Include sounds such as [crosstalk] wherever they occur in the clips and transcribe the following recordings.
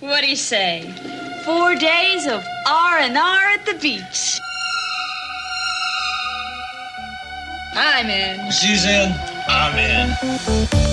What do you say? Four days of R&R at the beach. I'm in. Susan, I'm in.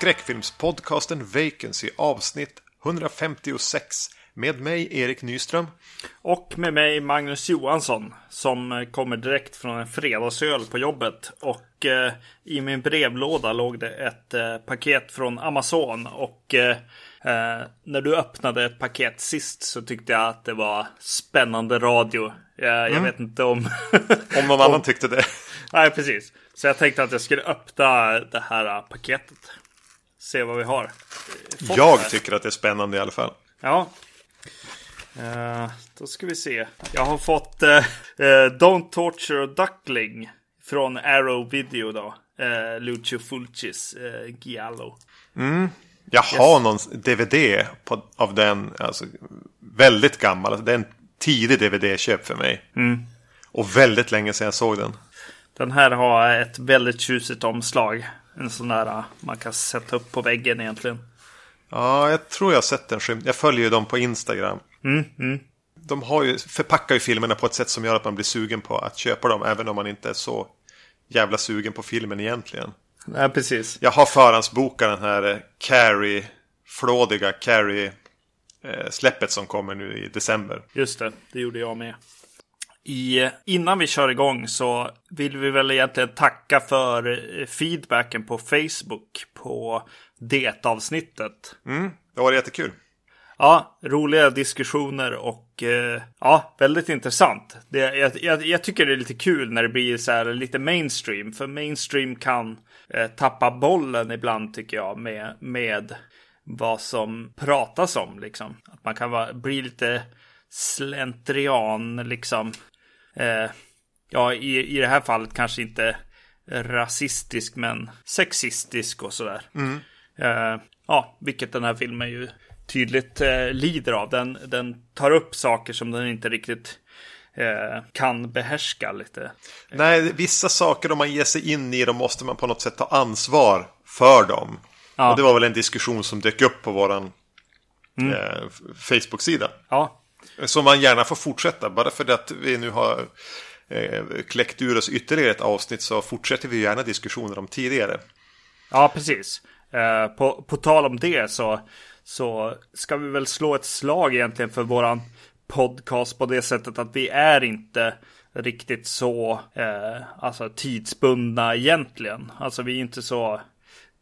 Skräckfilmspodcasten Vacancy avsnitt 156 med mig Erik Nyström. Och med mig Magnus Johansson som eh, kommer direkt från en fredagsöl på jobbet. Och eh, i min brevlåda låg det ett eh, paket från Amazon. Och eh, eh, när du öppnade ett paket sist så tyckte jag att det var spännande radio. Eh, Jag vet inte om... [laughs] Om någon annan tyckte det. Nej, precis. Så jag tänkte att jag skulle öppna det här paketet. Se vad vi har. eh, fått Jag här. tycker att det är spännande i alla fall. Ja. Eh, då ska vi se. Jag har fått eh, eh, Don't Torture Duckling från Arrow Video då. Uh, Lucio Fulcis uh, Giallo. Jag har någon DVD på, av den, alltså väldigt gammal. Alltså, det är en tidig DVD-köp för mig. Och väldigt länge sedan jag såg den. Den här har ett väldigt tjusigt omslag. En sån där uh, man kan sätta upp på väggen egentligen. Ja, jag tror jag har sett den skymt. Jag följer ju dem på Instagram. De har ju, förpackar ju filmerna på ett sätt som gör att man blir sugen på att köpa dem. Även om man inte är så jävla sugen på filmen egentligen. Ja, precis. Jag har förhandsbokat den här eh, Carrie, flådiga Carrie eh, släppet som kommer nu i december. Just det, det gjorde jag med. I, innan vi kör igång så vill vi väl egentligen tacka för feedbacken på Facebook på det-avsnittet. Det var jättekul. Ja, roliga diskussioner och eh, ja, väldigt intressant. Det, jag, jag, jag tycker det är lite kul när det blir så här lite mainstream. För mainstream kan eh, tappa bollen ibland tycker jag med, med vad som pratas om liksom. Att man kan vara, bli lite slentrian liksom. Eh, ja, i, i det här fallet kanske inte rasistisk men sexistisk och sådär. Eh, ja, vilket den här filmen ju tydligt eh, lider av. Den, den tar upp saker som den inte riktigt eh, kan behärska lite. Nej, vissa saker om man ger sig in i dem måste man på något sätt ta ansvar för dem. Ja. Och det var väl en diskussion som dök upp på våran eh, Facebook-sida. Ja, som man gärna får fortsätta. Bara för att vi nu har eh, kläckt ur oss ytterligare ett avsnitt så fortsätter vi gärna diskussioner om tidigare. ja precis. Eh, på, på tal om det så, så ska vi väl slå ett slag egentligen för våran podcast på det sättet att vi är inte riktigt så eh, alltså tidsbundna egentligen. Alltså vi är inte så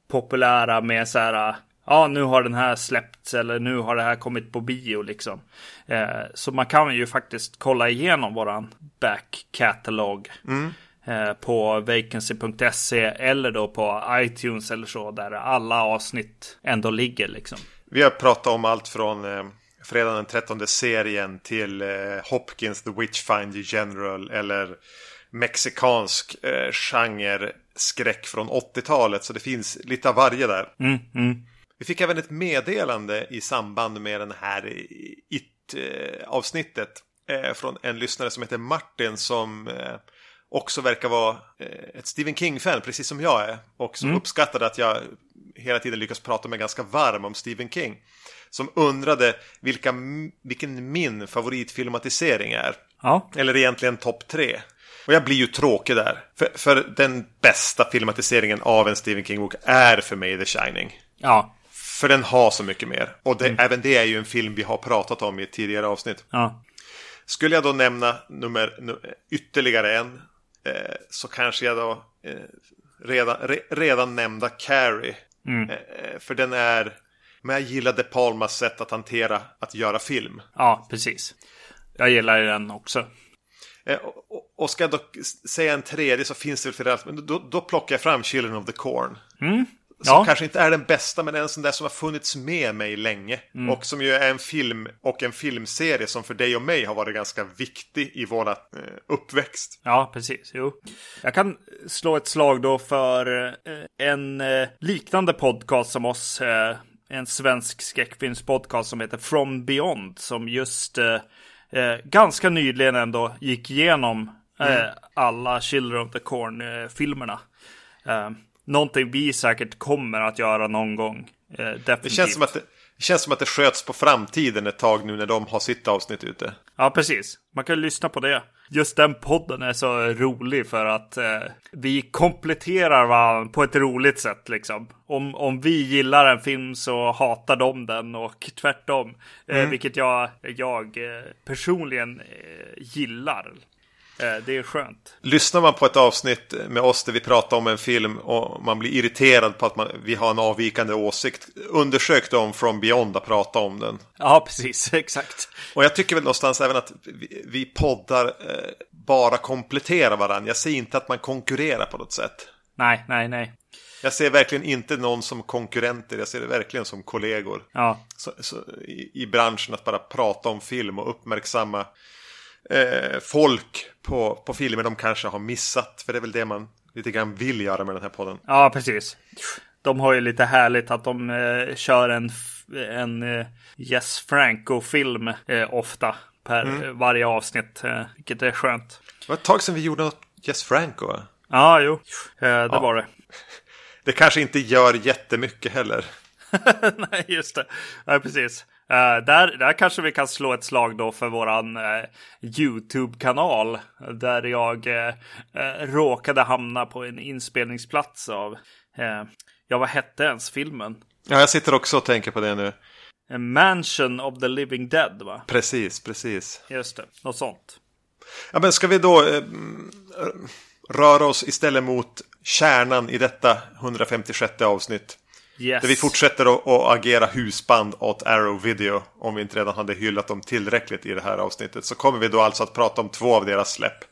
populära med så här ja nu har den här släppts eller nu har det här kommit på bio liksom. Eh, så man kan ju faktiskt kolla igenom våran back catalog. Eh, på vacancy.se eller då på iTunes eller så där alla avsnitt ändå ligger liksom. Vi har pratat om allt från eh, Fredagen den 13 serien till eh, Hopkins The Witchfinder General eller mexikansk eh, genre skräck från 80-talet. Så det finns lite av varje där. Vi fick även ett meddelande i samband med den här It-avsnittet eh, från en lyssnare som heter Martin som eh, också verkar vara eh, ett Stephen King-fan, precis som jag är. Och som uppskattade att jag hela tiden lyckas prata mig ganska varm om Stephen King. Som undrade vilka, vilken min favoritfilmatisering är. Ja, Eller egentligen topp tre. Och jag blir ju tråkig där. För, för den bästa filmatiseringen av en Stephen King-bok är för mig The Shining. ja, För den har så mycket mer. Och det, även det är ju en film vi har pratat om i ett tidigare avsnitt. ja. Skulle jag då nämna nummer, nu, ytterligare en eh, så kanske jag då eh, redan, re, redan nämnda Carrie. Eh, för den är, men jag gillar De Palmas sätt att hantera att göra film. Ja, precis. Jag gillar ju den också. Eh, och, ska jag då säga en tredje så finns det väl flera, men då, då plockar jag fram Children of the Corn. Som Ja. kanske inte är den bästa, men en sån där som har funnits med mig länge. Mm. Och som ju är en film och en filmserie som för dig och mig har varit ganska viktig i våra eh, uppväxt. Ja, precis. Jo. Jag kan slå ett slag då för eh, en eh, liknande podcast som oss. Eh, en svensk skräckfilmspodcast som heter From Beyond. Som just eh, eh, ganska nyligen ändå gick igenom eh, alla Children of the Corn-filmerna. Eh, någonting vi säkert kommer att göra någon gång. Eh, definitivt. Det känns, som att det, det känns som att det sköts på framtiden ett tag nu när de har sitt avsnitt ute. Ja, precis. Man kan lyssna på det. Just den podden är så rolig för att eh, vi kompletterar varandra på ett roligt sätt. Liksom. Om, om vi gillar en film så hatar de den och tvärtom. Eh, vilket jag, jag eh, personligen eh, gillar. Eh, det är skönt. Lyssnar man på ett avsnitt med oss där vi pratar om en film och man blir irriterad på att man, vi har en avvikande åsikt. Undersök då om From Beyond att prata om den. Ja, precis. [laughs] Exakt. Och jag tycker väl någonstans även att vi, vi poddar eh, bara kompletterar varandra. Jag ser inte att man konkurrerar på något sätt. Nej, nej, nej. Jag ser verkligen inte någon som konkurrenter. Jag ser det verkligen som kollegor. Ja, Så, så, i, I branschen att bara prata om film och uppmärksamma eh, folk på, på filmer de kanske har missat. För det är väl det man lite grann vill göra med den här podden. Ja, precis. De har ju lite härligt att de eh, kör en, en eh, Yes Franco-film eh, ofta per eh, varje avsnitt, eh, vilket är skönt. Det var ett tag sedan vi gjorde något Jess Franco. va? Ja, jo, det var det. [laughs] Det kanske inte gör jättemycket heller. [laughs] Nej, just det. Nej, precis. Eh, där, där kanske vi kan slå ett slag då för våran eh, YouTube-kanal. Där jag eh, råkade hamna på en inspelningsplats av, ja vad hette ens filmen? Ja, jag sitter också och tänker på det nu. A Mansion of the Living Dead, va? Precis, precis. Just det, något sånt. Ja, men ska vi då röra oss istället mot kärnan i detta 156 avsnitt. Yes. Där vi fortsätter att, att agera husband åt Arrow Video. Om vi inte redan hade hyllat dem tillräckligt i det här avsnittet. Så kommer vi då alltså att prata om två av deras släpp.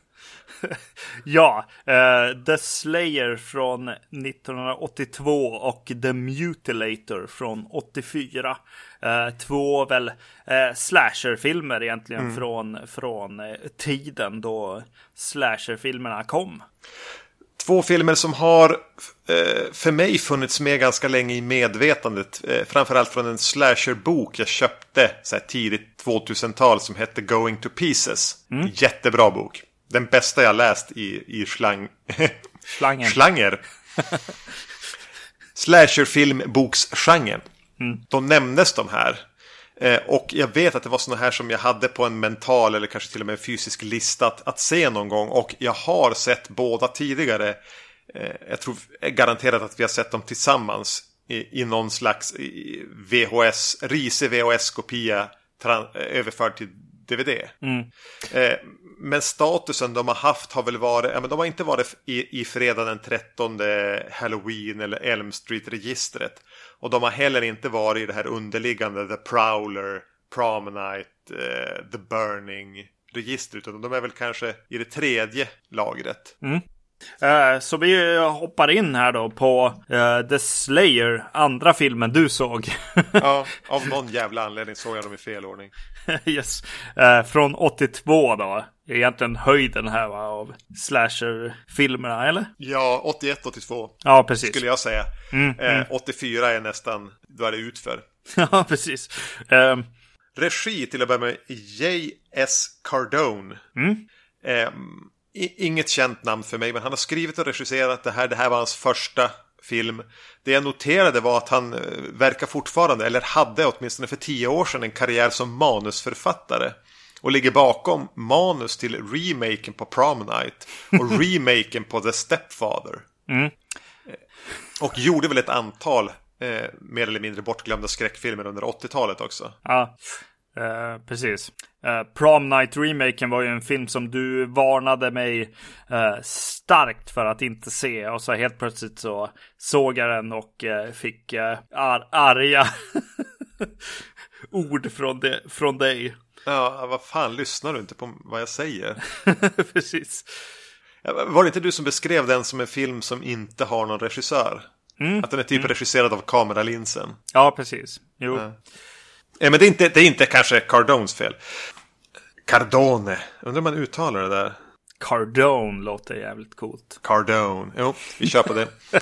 [laughs] Ja, eh, The Slayer från 1982 och The Mutilator från 84. Eh, två väl eh, slasherfilmer egentligen från, från eh, tiden då slasherfilmerna kom. Två filmer som har för mig funnits med ganska länge i medvetandet. Eh, framförallt från en slasherbok jag köpte så tidigt 2000-tal som hette Going to Pieces. Jättebra bok. Den bästa jag läst i, i slang... [laughs] Slangen. Schlanger. [laughs] Slasherfilmboksgenren. Då nämndes de här. Eh, och jag vet att det var sådana här som jag hade på en mental eller kanske till och med en fysisk lista att, att se någon gång. Och jag har sett båda tidigare. Eh, jag tror garanterat att vi har sett dem tillsammans i, i någon slags VHS, risig VHS-kopia eh, överförd till DVD. Eh, men statusen de har haft har väl varit, ja, men de har inte varit i, i fredag den 13 Halloween eller Elm Street-registret. Och de har heller inte varit i det här underliggande The Prowler, Prom Night, eh, The Burning-registret. Utan de är väl kanske i det tredje lagret. Eh, så vi hoppar in här då på eh, The Slayer, andra filmen du såg. [laughs] Ja, [laughs] av någon jävla anledning såg jag dem i fel ordning. yes. Eh, från 82 då. Egentligen höjden här va, av slasher-filmerna, eller? Ja, 81-82 Ja, precis. skulle jag säga. eh, 84 är nästan, då är det utför. [laughs] ja, precis. Ehm, Regi till att börja med J.S. Cardone. Eh, i- inget känt namn för mig, men han har skrivit och regisserat det här. Det här var hans första film. Det jag noterade var att han eh, verkar fortfarande, eller hade åtminstone för tio år sedan, en karriär som manusförfattare. Och ligger bakom manus till remaken på Prom Night och [laughs] remaken på The Stepfather. Eh, Och gjorde väl ett antal eh, mer eller mindre bortglömda skräckfilmer under 80-talet också. ja, eh, precis. Eh, Prom Night Remaken var ju en film som du varnade mig eh, starkt för att inte se. Och så helt plötsligt så såg jag den och fick ar- arga [laughs] ord från, det, från dig. Ja, vad fan, lyssnar du inte på vad jag säger? [laughs] precis. Var det inte du som beskrev den som en film som inte har någon regissör? Att den är typ regisserad av kameralinsen. Ja, precis. Jo. Ja. Men det är, inte, det är inte kanske Cardones fel. Cardone. Undrar om man uttalar det där. Cardone låter jävligt coolt. Cardone. Jo, vi kör på det. [laughs]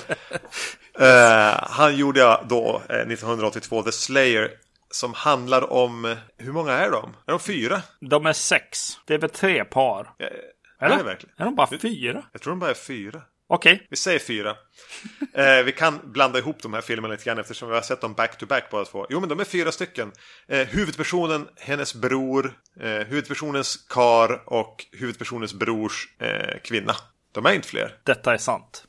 Eh, han gjorde då eh, 1982 The Slayer. Som handlar om, eh, hur många är de? Är de fyra? De är sex. Det är väl tre par? Eh, Eller? Är det verkligen? Är de bara fyra? Jag tror de bara är fyra. Okej. Vi säger fyra. [laughs] Eh, vi kan blanda ihop de här filmerna lite grann eftersom vi har sett dem back to back båda två. Jo men de är fyra stycken. Eh, huvudpersonen, hennes bror, eh, huvudpersonens kar och huvudpersonens brors eh, kvinna. De är inte fler. Detta är sant.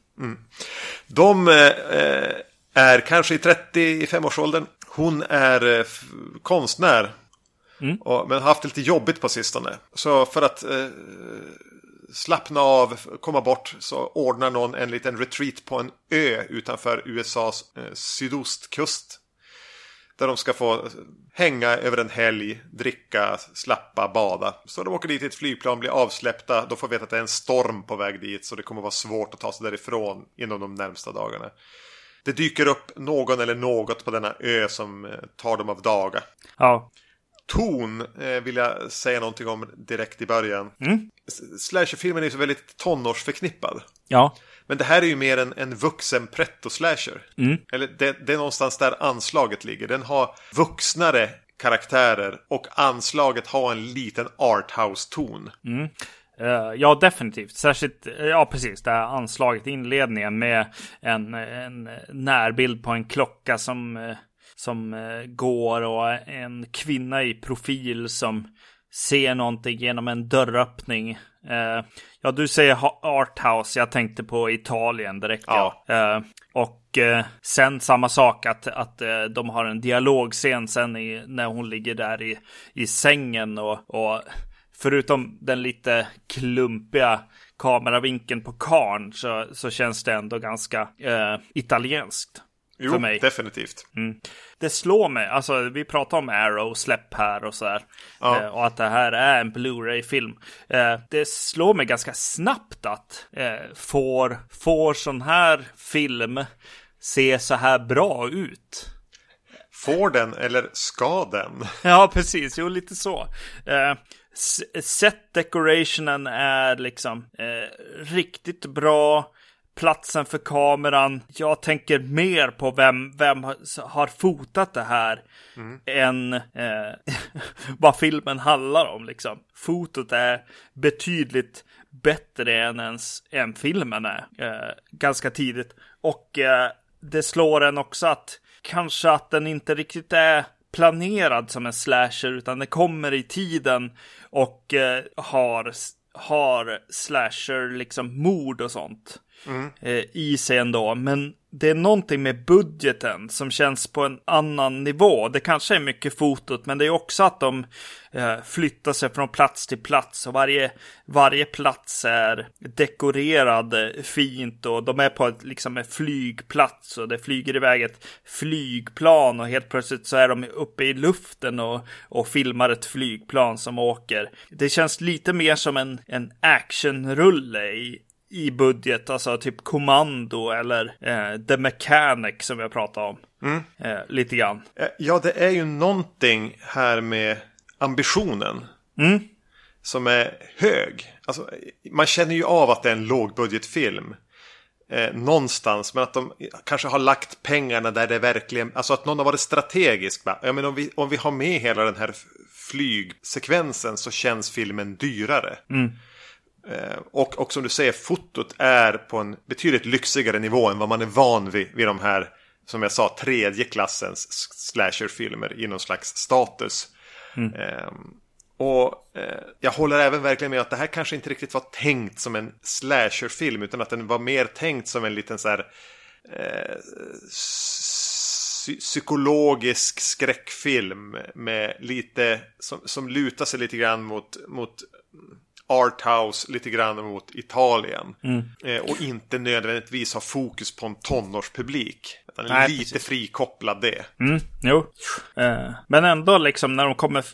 De eh, är kanske i 35-årsåldern. Hon är eh, konstnär. Och, men har haft det lite jobbigt på sistone. Så för att slappna av, komma bort, så ordnar någon en liten retreat på en ö utanför USAs eh, sydostkust. Där de ska få hänga över en helg, dricka, slappa, bada. Så de åker dit i ett flygplan, blir avsläppta. De får veta att det är en storm på väg dit. Så det kommer vara svårt att ta sig därifrån inom de närmsta dagarna. Det dyker upp någon eller något på denna ö som eh, tar dem av daga. Ja. Ton eh, vill jag säga någonting om direkt i början. S- Slasherfilmen är ju så väldigt tonårsförknippad. Ja. Men det här är ju mer en, en vuxen pretto-slasher. Eller det, det är någonstans där anslaget ligger. Den har vuxnare karaktärer och anslaget har en liten arthouse-ton. Eh, ja, definitivt. Särskilt, eh, ja precis, det här anslaget i inledningen med en, en närbild på en klocka som, eh, som eh, går och en kvinna i profil som ser någonting genom en dörröppning. Eh, ja, du säger arthouse, jag tänkte på Italien direkt. Ja. Eh, och sen samma sak att, att de har en dialogscen sen i, när hon ligger där i, i sängen och, och förutom den lite klumpiga kameravinkeln på karn så, så känns det ändå ganska eh, italienskt. Jo, för mig. definitivt. Det slår mig, alltså vi pratar om Arrow, släpp här och så här. Ja. Eh, och att det här är en Blu-ray-film. Eh, det slår mig ganska snabbt att eh, får, får sån här film se så här bra ut? Får den eller ska den? [laughs] Ja, precis. Jo, lite så. Eh, set decorationen är liksom eh, riktigt bra. Platsen för kameran. Jag tänker mer på vem, vem har- fotat det här än eh, [laughs] vad filmen handlar om. Liksom. Fotot är betydligt bättre än ens än filmen är. Eh, ganska tidigt. Och eh, det slår en också att kanske att den inte riktigt är planerad som en slasher utan den kommer i tiden och eh, har, har slasher liksom mord och sånt Mm. eh, i sig ändå. Men det är någonting med budgeten som känns på en annan nivå. Det kanske är mycket fotot, men det är också att de eh, flyttar sig från plats till plats och varje, varje plats är dekorerad eh, fint och de är på ett, liksom en flygplats och det flyger iväg ett flygplan och helt plötsligt så är de uppe i luften och, och filmar ett flygplan som åker. Det känns lite mer som en, en actionrulle i, i budget, alltså typ Kommando eller eh, The Mechanic som jag pratade om. Eh, lite grann. Eh, Ja, det är ju någonting här med ambitionen. Som är hög. Alltså, man känner ju av att det är en lågbudgetfilm. Eh, någonstans, men att de kanske har lagt pengarna där det verkligen... Alltså att någon har varit strategisk. Va? Ja, men om, vi, om vi har med hela den här flygsekvensen så känns filmen dyrare. Eh, och, och som du säger, fotot är på en betydligt lyxigare nivå än vad man är van vid vid de här, som jag sa, tredje klassens slasherfilmer i någon slags status. Eh, och eh, jag håller även verkligen med att det här kanske inte riktigt var tänkt som en slasherfilm utan att den var mer tänkt som en liten så här eh, psy- psykologisk skräckfilm med lite som, som lutar sig lite grann mot, mot arthouse, lite grann mot Italien. Eh, och inte nödvändigtvis ha fokus på en tonårspublik. Utan Nej, lite precis. frikopplad det. Mm, jo. Eh, men ändå liksom när de kommer...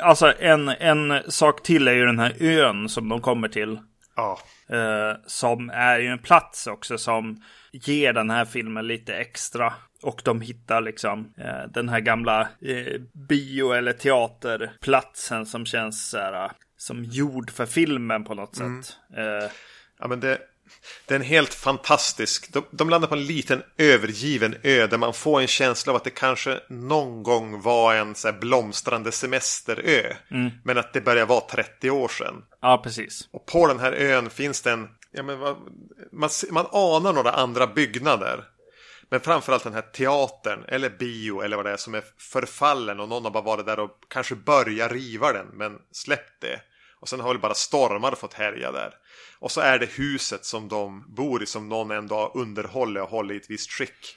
Alltså en, en sak till är ju den här ön som de kommer till. Ja. Eh, som är ju en plats också som ger den här filmen lite extra. Och de hittar liksom eh, den här gamla eh, bio eller teaterplatsen som känns så här, som gjord för filmen på något sätt. Eh, Ja, men det, det är en helt fantastisk. De, de landar på en liten övergiven ö där man får en känsla av att det kanske någon gång var en så här blomstrande semesterö. Men att det börjar vara 30 år sedan. ja, precis. Och på den här ön finns det en, ja, men vad, man, man anar några andra byggnader. Men framförallt den här teatern eller bio eller vad det är som är förfallen och någon har bara varit där och kanske börjat riva den men släppt det. Och sen har väl bara stormar fått härja där. Och så är det huset som de bor i som någon ändå har underhållit och hållit i ett visst skick.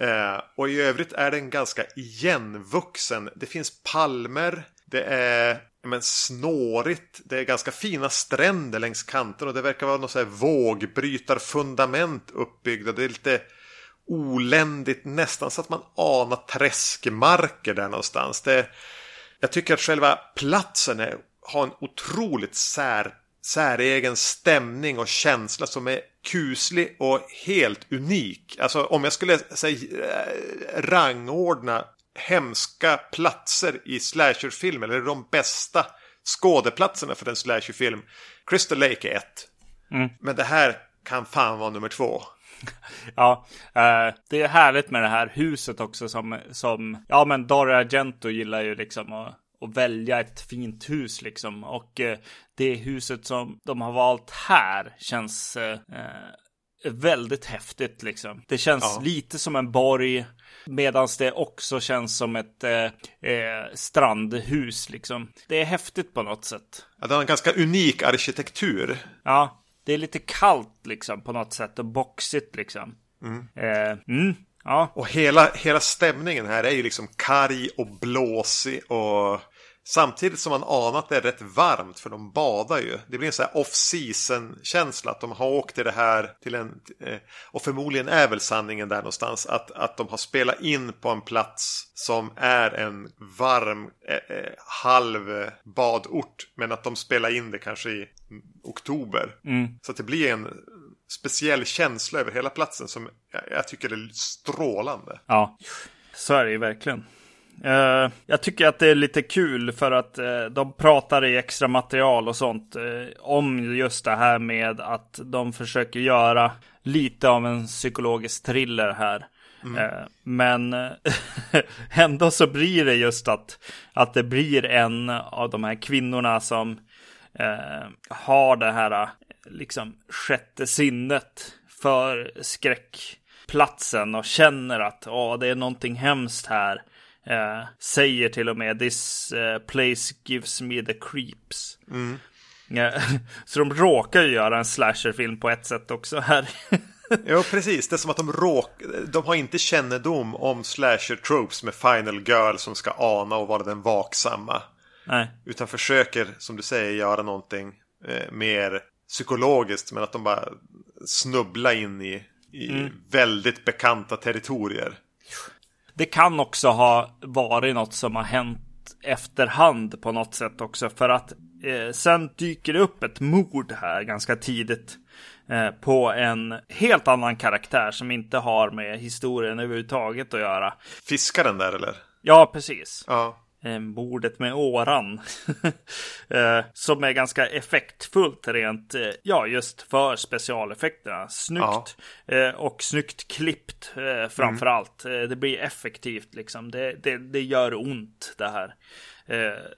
Eh, och i övrigt är den ganska igenvuxen. Det finns palmer, det är men, snårigt, det är ganska fina stränder längs kanten och det verkar vara något så här vågbrytarfundament uppbyggda. Det är lite oländigt, nästan så att man anar träskmarker där någonstans. Det, jag tycker att själva platsen är, har en otroligt sär, säregen stämning och känsla som är kuslig och helt unik. Alltså om jag skulle säga eh, rangordna hemska platser i slasherfilm eller de bästa skådeplatserna för en slasherfilm. Crystal Lake är ett. Men det här kan fan vara nummer två. [laughs] Ja, eh, det är härligt med det här huset också som, som ja men Dario Argento gillar ju liksom att, att välja ett fint hus liksom. Och eh, det huset som de har valt här känns eh, eh, väldigt häftigt liksom. Det känns Ja. lite som en borg. Medan det också känns som ett eh, eh, strandhus liksom. Det är häftigt på något sätt. Ja, det har en ganska unik arkitektur. Ja, det är lite kallt liksom på något sätt och boxigt liksom. Eh, mm, ja, Och hela, hela stämningen här är ju liksom karg och blåsig och samtidigt som man anar att det är rätt varmt för de badar ju. Det blir en sån här off-season känsla att de har åkt till det här till en eh, och förmodligen är väl sanningen där någonstans att, att de har spelat in på en plats som är en varm eh, eh, halv badort men att de spelar in det kanske i mm, oktober. Så att det blir en speciell känsla över hela platsen som jag, jag tycker är strålande. Ja, så är det ju verkligen. Eh, jag tycker att det är lite kul för att eh, de pratar i extra material och sånt eh, om just det här med att de försöker göra lite av en psykologisk thriller här. Eh, men [laughs] ändå så blir det just att, att det blir en av de här kvinnorna som har det här liksom sjätte sinnet för skräckplatsen och känner att åh, det är någonting hemskt här. Eh, säger till och med this eh, place gives me the creeps. Eh, [laughs] så de råkar ju göra en slasherfilm på ett sätt också här. [laughs] Ja, precis. Det är som att de råk... De har inte kännedom om slasher tropes med Final Girl som ska ana och vara den vaksamma. Nej. Utan försöker, som du säger, göra någonting eh, mer psykologiskt. Men att de bara snubblar in i, i väldigt bekanta territorier. Det kan också ha varit något som har hänt efterhand på något sätt också. För att eh, sen dyker det upp ett mord här ganska tidigt. Eh, på en helt annan karaktär som inte har med historien överhuvudtaget att göra. Fiskaren där eller? Ja, precis. Ja. Mordet med åran. [laughs] eh, som är ganska effektfullt rent, eh, ja just för specialeffekterna. Snyggt. Eh, och snyggt klippt framför allt. Eh, det blir effektivt liksom. Det, det, det gör ont det här.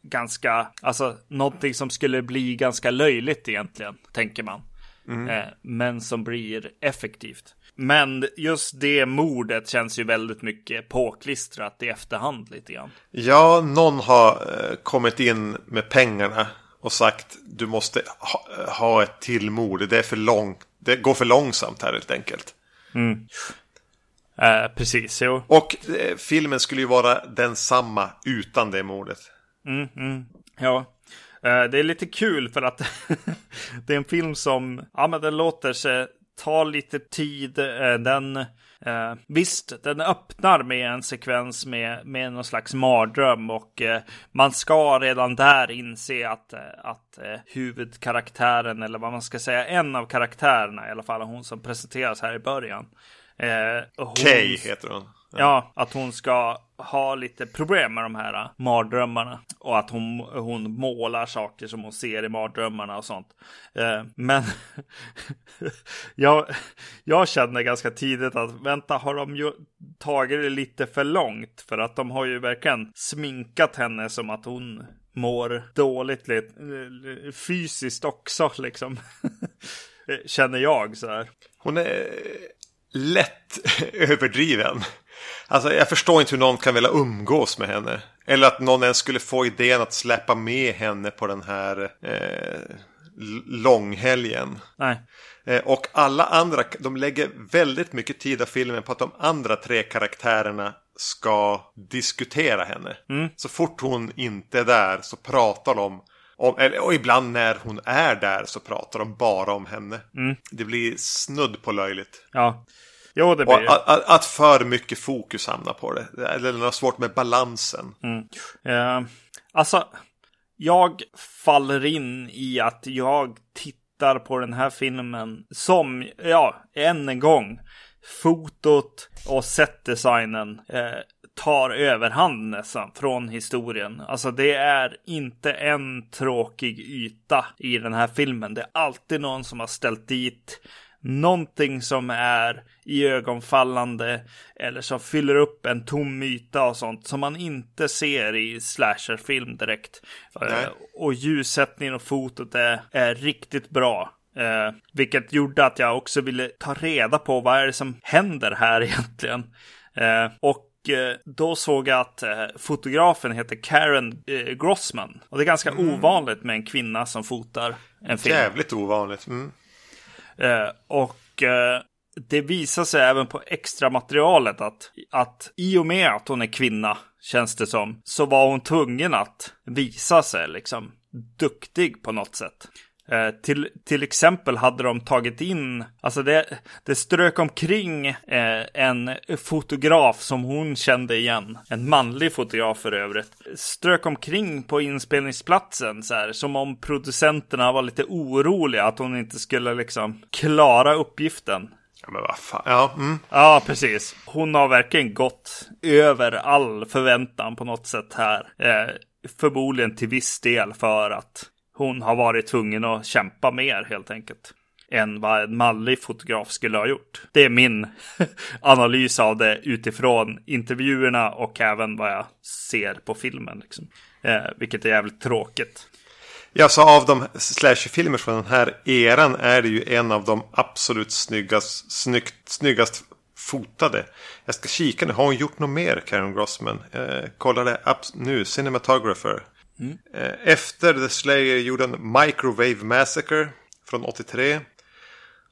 Ganska, alltså någonting som skulle bli ganska löjligt egentligen, tänker man. Eh, men som blir effektivt. Men just det mordet känns ju väldigt mycket påklistrat i efterhand lite grann. Ja, någon har eh, kommit in med pengarna och sagt du måste ha, ha ett till mord. Det är för långt. Det går för långsamt här helt enkelt. Eh, precis, jo. Och eh, filmen skulle ju vara densamma utan det mordet. Ja. Eh, det är lite kul för att [laughs] det är en film som, ja men den låter sig tar lite tid. Eh, den, eh, visst, den öppnar med en sekvens med, med någon slags mardröm och eh, man ska redan där inse att, att huvudkaraktären, eller vad man ska säga, en av karaktärerna i alla fall, hon som presenteras här i början. Eh, hon, Kay heter hon. Ja, att hon ska ha lite problem med de här äh, mardrömmarna och att hon, hon målar saker som hon ser i mardrömmarna och sånt. Eh, men [laughs] jag, jag känner ganska tidigt att vänta, har de ju tagit det lite för långt? För att de har ju verkligen sminkat henne som att hon mår dåligt lite, fysiskt också liksom. [laughs] Känner jag så här. Hon är lätt [laughs] överdriven. Alltså jag förstår inte hur någon kan vilja umgås med henne. Eller att någon ens skulle få idén att släppa med henne på den här eh, långhelgen. Nej. Eh, och alla andra, de lägger väldigt mycket tid av filmen på att de andra tre karaktärerna ska diskutera henne. Mm. Så fort hon inte är där så pratar de om, eller, och ibland när hon är där så pratar de bara om henne. Mm. Det blir snudd på löjligt. Ja. Jo, det blir det. Att, att, att, för mycket fokus hamnar på det. Eller något svårt med balansen. Mm. Uh, alltså, jag faller in i att jag tittar på den här filmen som, ja, än en gång, fotot och setdesignen eh, tar överhand nästan från historien. Alltså det är inte en tråkig yta i den här filmen. Det är alltid någon som har ställt dit någonting som är i ögonfallande eller som fyller upp en tom yta och sånt som man inte ser i slasherfilm direkt. Nej. Och ljussättningen och fotot är, är riktigt bra. Eh, vilket gjorde att jag också ville ta reda på vad är det som händer här [laughs] egentligen. Eh, och eh, då såg jag att eh, fotografen heter Karen eh, Grossman. Och det är ganska mm. ovanligt med en kvinna som fotar en film. Jävligt ovanligt. Mm. Eh, och eh, det visar sig även på extra materialet att, att i och med att hon är kvinna, känns det som, så var hon tvungen att visa sig liksom duktig på något sätt. Eh, till, till exempel hade de tagit in, alltså det, det strök omkring eh, en fotograf som hon kände igen, en manlig fotograf för övrigt, strök omkring på inspelningsplatsen så här, som om producenterna var lite oroliga att hon inte skulle liksom klara uppgiften. Ja, men vad fan. Ja, mm. ja, precis. Hon har verkligen gått över all förväntan på något sätt här. Eh, förmodligen till viss del för att hon har varit tvungen att kämpa mer helt enkelt. Än vad en mallig fotograf skulle ha gjort. Det är min [laughs] analys av det utifrån intervjuerna och även vad jag ser på filmen. Liksom. Eh, vilket är jävligt tråkigt. Ja, så av de slasherfilmer från den här eran är det ju en av de absolut snyggast, snyggt, snyggast fotade. Jag ska kika nu, har hon gjort något mer, Karen Grossman? Eh, kollade nu, Cinematographer. Mm. Efter The Slayer gjorde en Microwave Massacre från 83.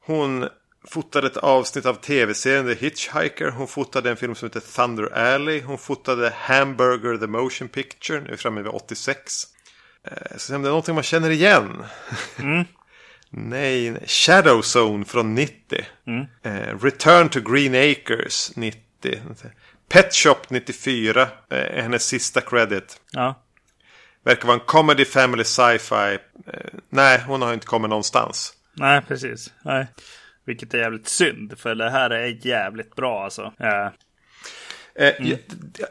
Hon fotade ett avsnitt av tv-serien The Hitchhiker. Hon fotade en film som heter Thunder Alley. Hon fotade Hamburger The Motion Picture. Nu är vi framme vid 86. Eh, så om det är någonting man känner igen. Mm. [laughs] nej, Shadow Zone från 90. Mm. Eh, Return to Green Acres 90. Pet Shop 94 är hennes sista credit. Ja. Verkar vara en comedy, family, sci-fi. Eh, nej, hon har inte kommit någonstans. Nej, precis. Nej. Vilket är jävligt synd, för det här är jävligt bra alltså. Ja. Eh, mm.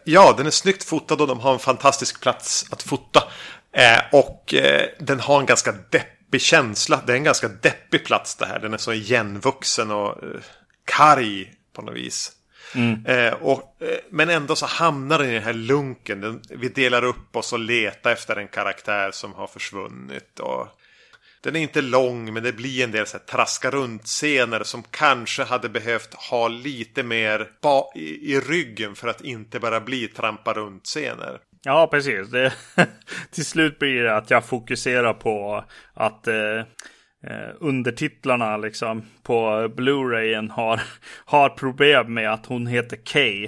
ja, den är snyggt fotad och de har en fantastisk plats att fota. Eh, och eh, den har en ganska deppig känsla. Det är en ganska deppig plats det här. Den är så igenvuxen och eh, karg på något vis. Mm. Eh, och, eh, men ändå så hamnar den i den här lunken. Den, vi delar upp oss och letar efter en karaktär som har försvunnit. Och, den är inte lång men det blir en del så här, traska runt scener som kanske hade behövt ha lite mer i, i, ryggen för att inte bara bli trampa runt scener. Ja, precis. Det, [laughs] till slut blir det att jag fokuserar på att eh, eh, undertitlarna liksom på Blu-rayen har, [laughs] har problem med att hon heter Kay.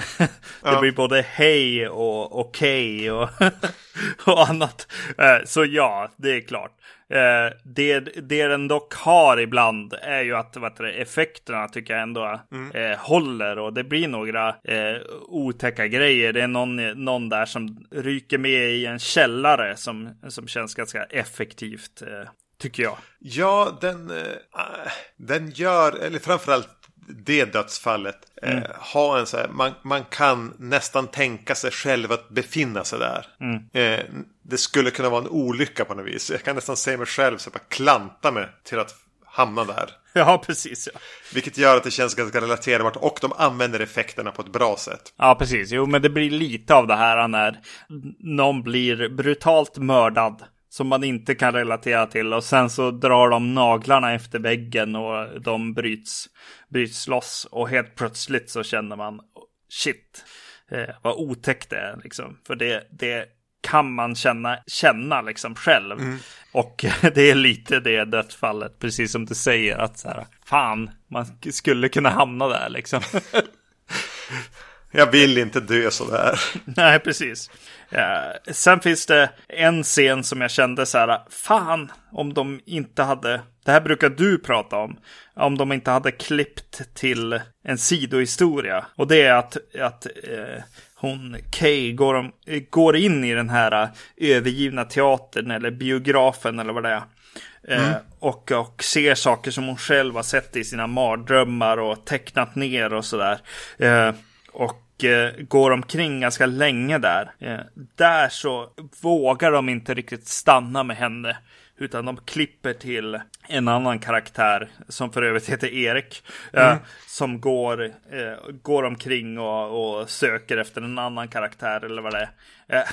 [laughs] det Ja. blir både hej och okej och, [laughs] och annat. Eh, Så ja, det är klart. Eh, Det, det den dock har ibland är ju att vad det, effekterna tycker jag ändå eh, håller och det blir några eh, otäcka grejer. Det är någon, någon där som ryker med i en källare som, som känns ganska effektivt, tycker jag. Ja, den, eh, den gör, eller framförallt det dödsfallet, eh, har en så här, man, man kan nästan tänka sig själv att befinna sig där. Eh, det skulle kunna vara en olycka på något vis. Jag kan nästan se mig själv så bara klanta mig till att hamna där. [laughs] Ja, precis. Ja. Vilket gör att det känns ganska relaterbart och de använder effekterna på ett bra sätt. Ja, precis. Jo, men det blir lite av det här när någon blir brutalt mördad som man inte kan relatera till och sen så drar de naglarna efter väggen och de bryts, bryts loss och helt plötsligt så känner man shit, eh, vad otäckt det är liksom. För det, det kan man känna, känna liksom själv. Och [laughs] det är lite det dödsfallet, precis som du säger, att så här, fan, man skulle kunna hamna där liksom. [laughs] Jag vill inte dö sådär. [laughs] Nej, precis. Eh, sen finns det en scen som jag kände så här, fan om de inte hade, det här brukar du prata om, om de inte hade klippt till en sidohistoria. Och det är att, att eh, hon, Kay, går, om, går in i den här eh, övergivna teatern eller biografen eller vad det är. Eh, och, och ser saker som hon själv har sett i sina mardrömmar och tecknat ner och sådär. Och går omkring ganska länge där. Eh, där så vågar de inte riktigt stanna med henne. Utan de klipper till en annan karaktär som för övrigt heter Erik. Eh, som går, eh, går omkring och, och söker efter en annan karaktär eller vad det är. Eh,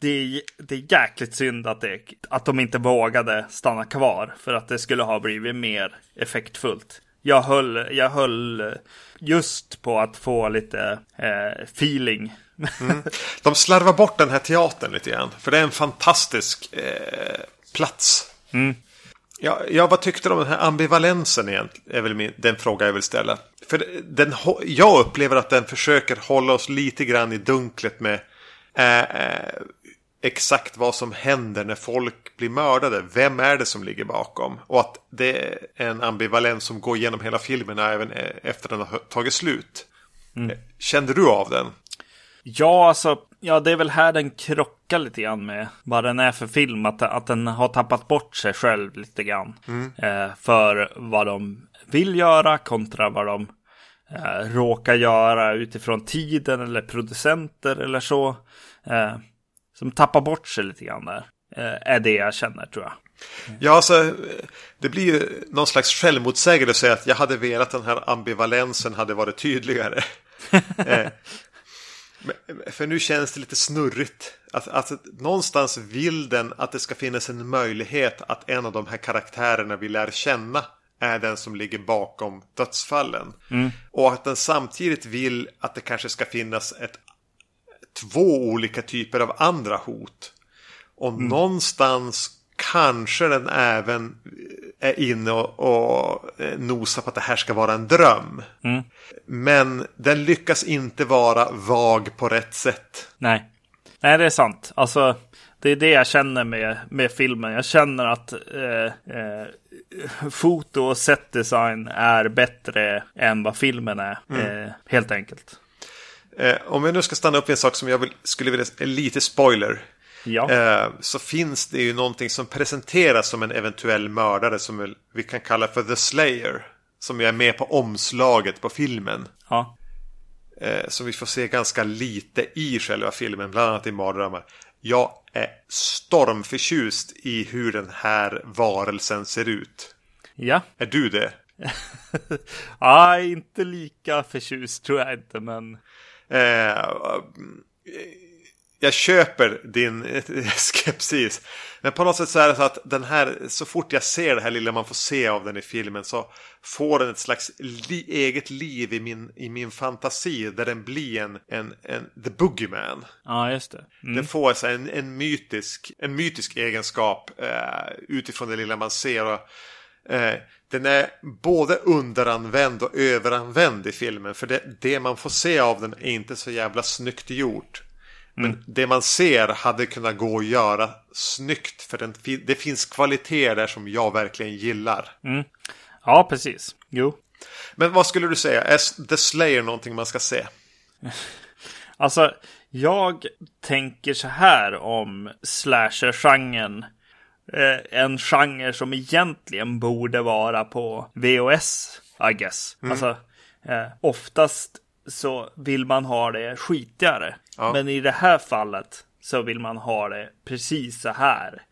det är, det är jäkligt synd att, det, att de inte vågade stanna kvar. För att det skulle ha blivit mer effektfullt. Jag höll, jag höll just på att få lite eh, feeling. De slarvar bort den här teatern lite grann. För det är en fantastisk eh, plats. Ja, ja, vad tyckte du om den här ambivalensen egentligen? Är väl min, den fråga jag vill ställa. För den, jag upplever att den försöker hålla oss lite grann i dunklet med eh, eh, exakt vad som händer när folk blir mördade. Vem är det som ligger bakom? Och att det är en ambivalens som går igenom hela filmen även eh, efter den har tagit slut. Eh, Kände du av den? Ja, alltså, ja, det är väl här den krockar lite grann med vad den är för film. Att, att den har tappat bort sig själv lite grann. Eh, för vad de vill göra kontra vad de eh, råkar göra utifrån tiden eller producenter eller så. Eh, som tappar bort sig lite grann där. Eh, är det jag känner tror jag. Ja, alltså, det blir ju någon slags självmotsägelse att säga att jag hade velat den här ambivalensen hade varit tydligare. [laughs] eh, för nu känns det lite snurrigt. Att, att någonstans vill den att det ska finnas en möjlighet att en av de här karaktärerna vi lär känna är den som ligger bakom dödsfallen. Och att den samtidigt vill att det kanske ska finnas ett, två olika typer av andra hot. Och någonstans kanske den även är inne och, och eh, nosar på att det här ska vara en dröm. Men den lyckas inte vara vag på rätt sätt. Nej. Nej, det är sant. Alltså, det är det jag känner med, med filmen. Jag känner att eh, eh, foto och setdesign är bättre än vad filmen är. Eh, helt enkelt. Eh, om vi nu ska stanna upp vid en sak som jag vill, skulle vilja, lite spoiler. Ja. Eh, så finns det ju någonting som presenteras som en eventuell mördare som vi kan kalla för The Slayer. Som ju är med på omslaget på filmen. ja. Eh, som vi får se ganska lite i själva filmen, bland annat i mardrömmar. Jag är stormförtjust i hur den här varelsen ser ut. Ja. Är du det? [laughs] ja, inte lika förtjust tror jag inte, men Eh, jag köper din [laughs] skepsis. Men på något sätt så är det så att den här, så fort jag ser det här lilla man får se av den i filmen så får den ett slags li eget liv i min, i min fantasi där den blir en, en, en the boogeyman. ja, just det. Mm. Den får alltså en, en, mytisk, en mytisk egenskap eh, utifrån det lilla man ser. Och Eh, den är både underanvänd och överanvänd i filmen. För det, det man får se av den är inte så jävla snyggt gjort. Men mm. det man ser hade kunnat gå att göra snyggt. För den, det finns kvaliteter där som jag verkligen gillar. Mm. Ja, precis. Jo. Men vad skulle du säga? Är The Slayer någonting man ska se? [laughs] Alltså, jag tänker så här om slasher-genren. Eh, en genre som egentligen borde vara på VOS, I guess. Mm. Alltså, eh, oftast så vill man ha det skitigare. Ja. Men i det här fallet så vill man ha det precis så här.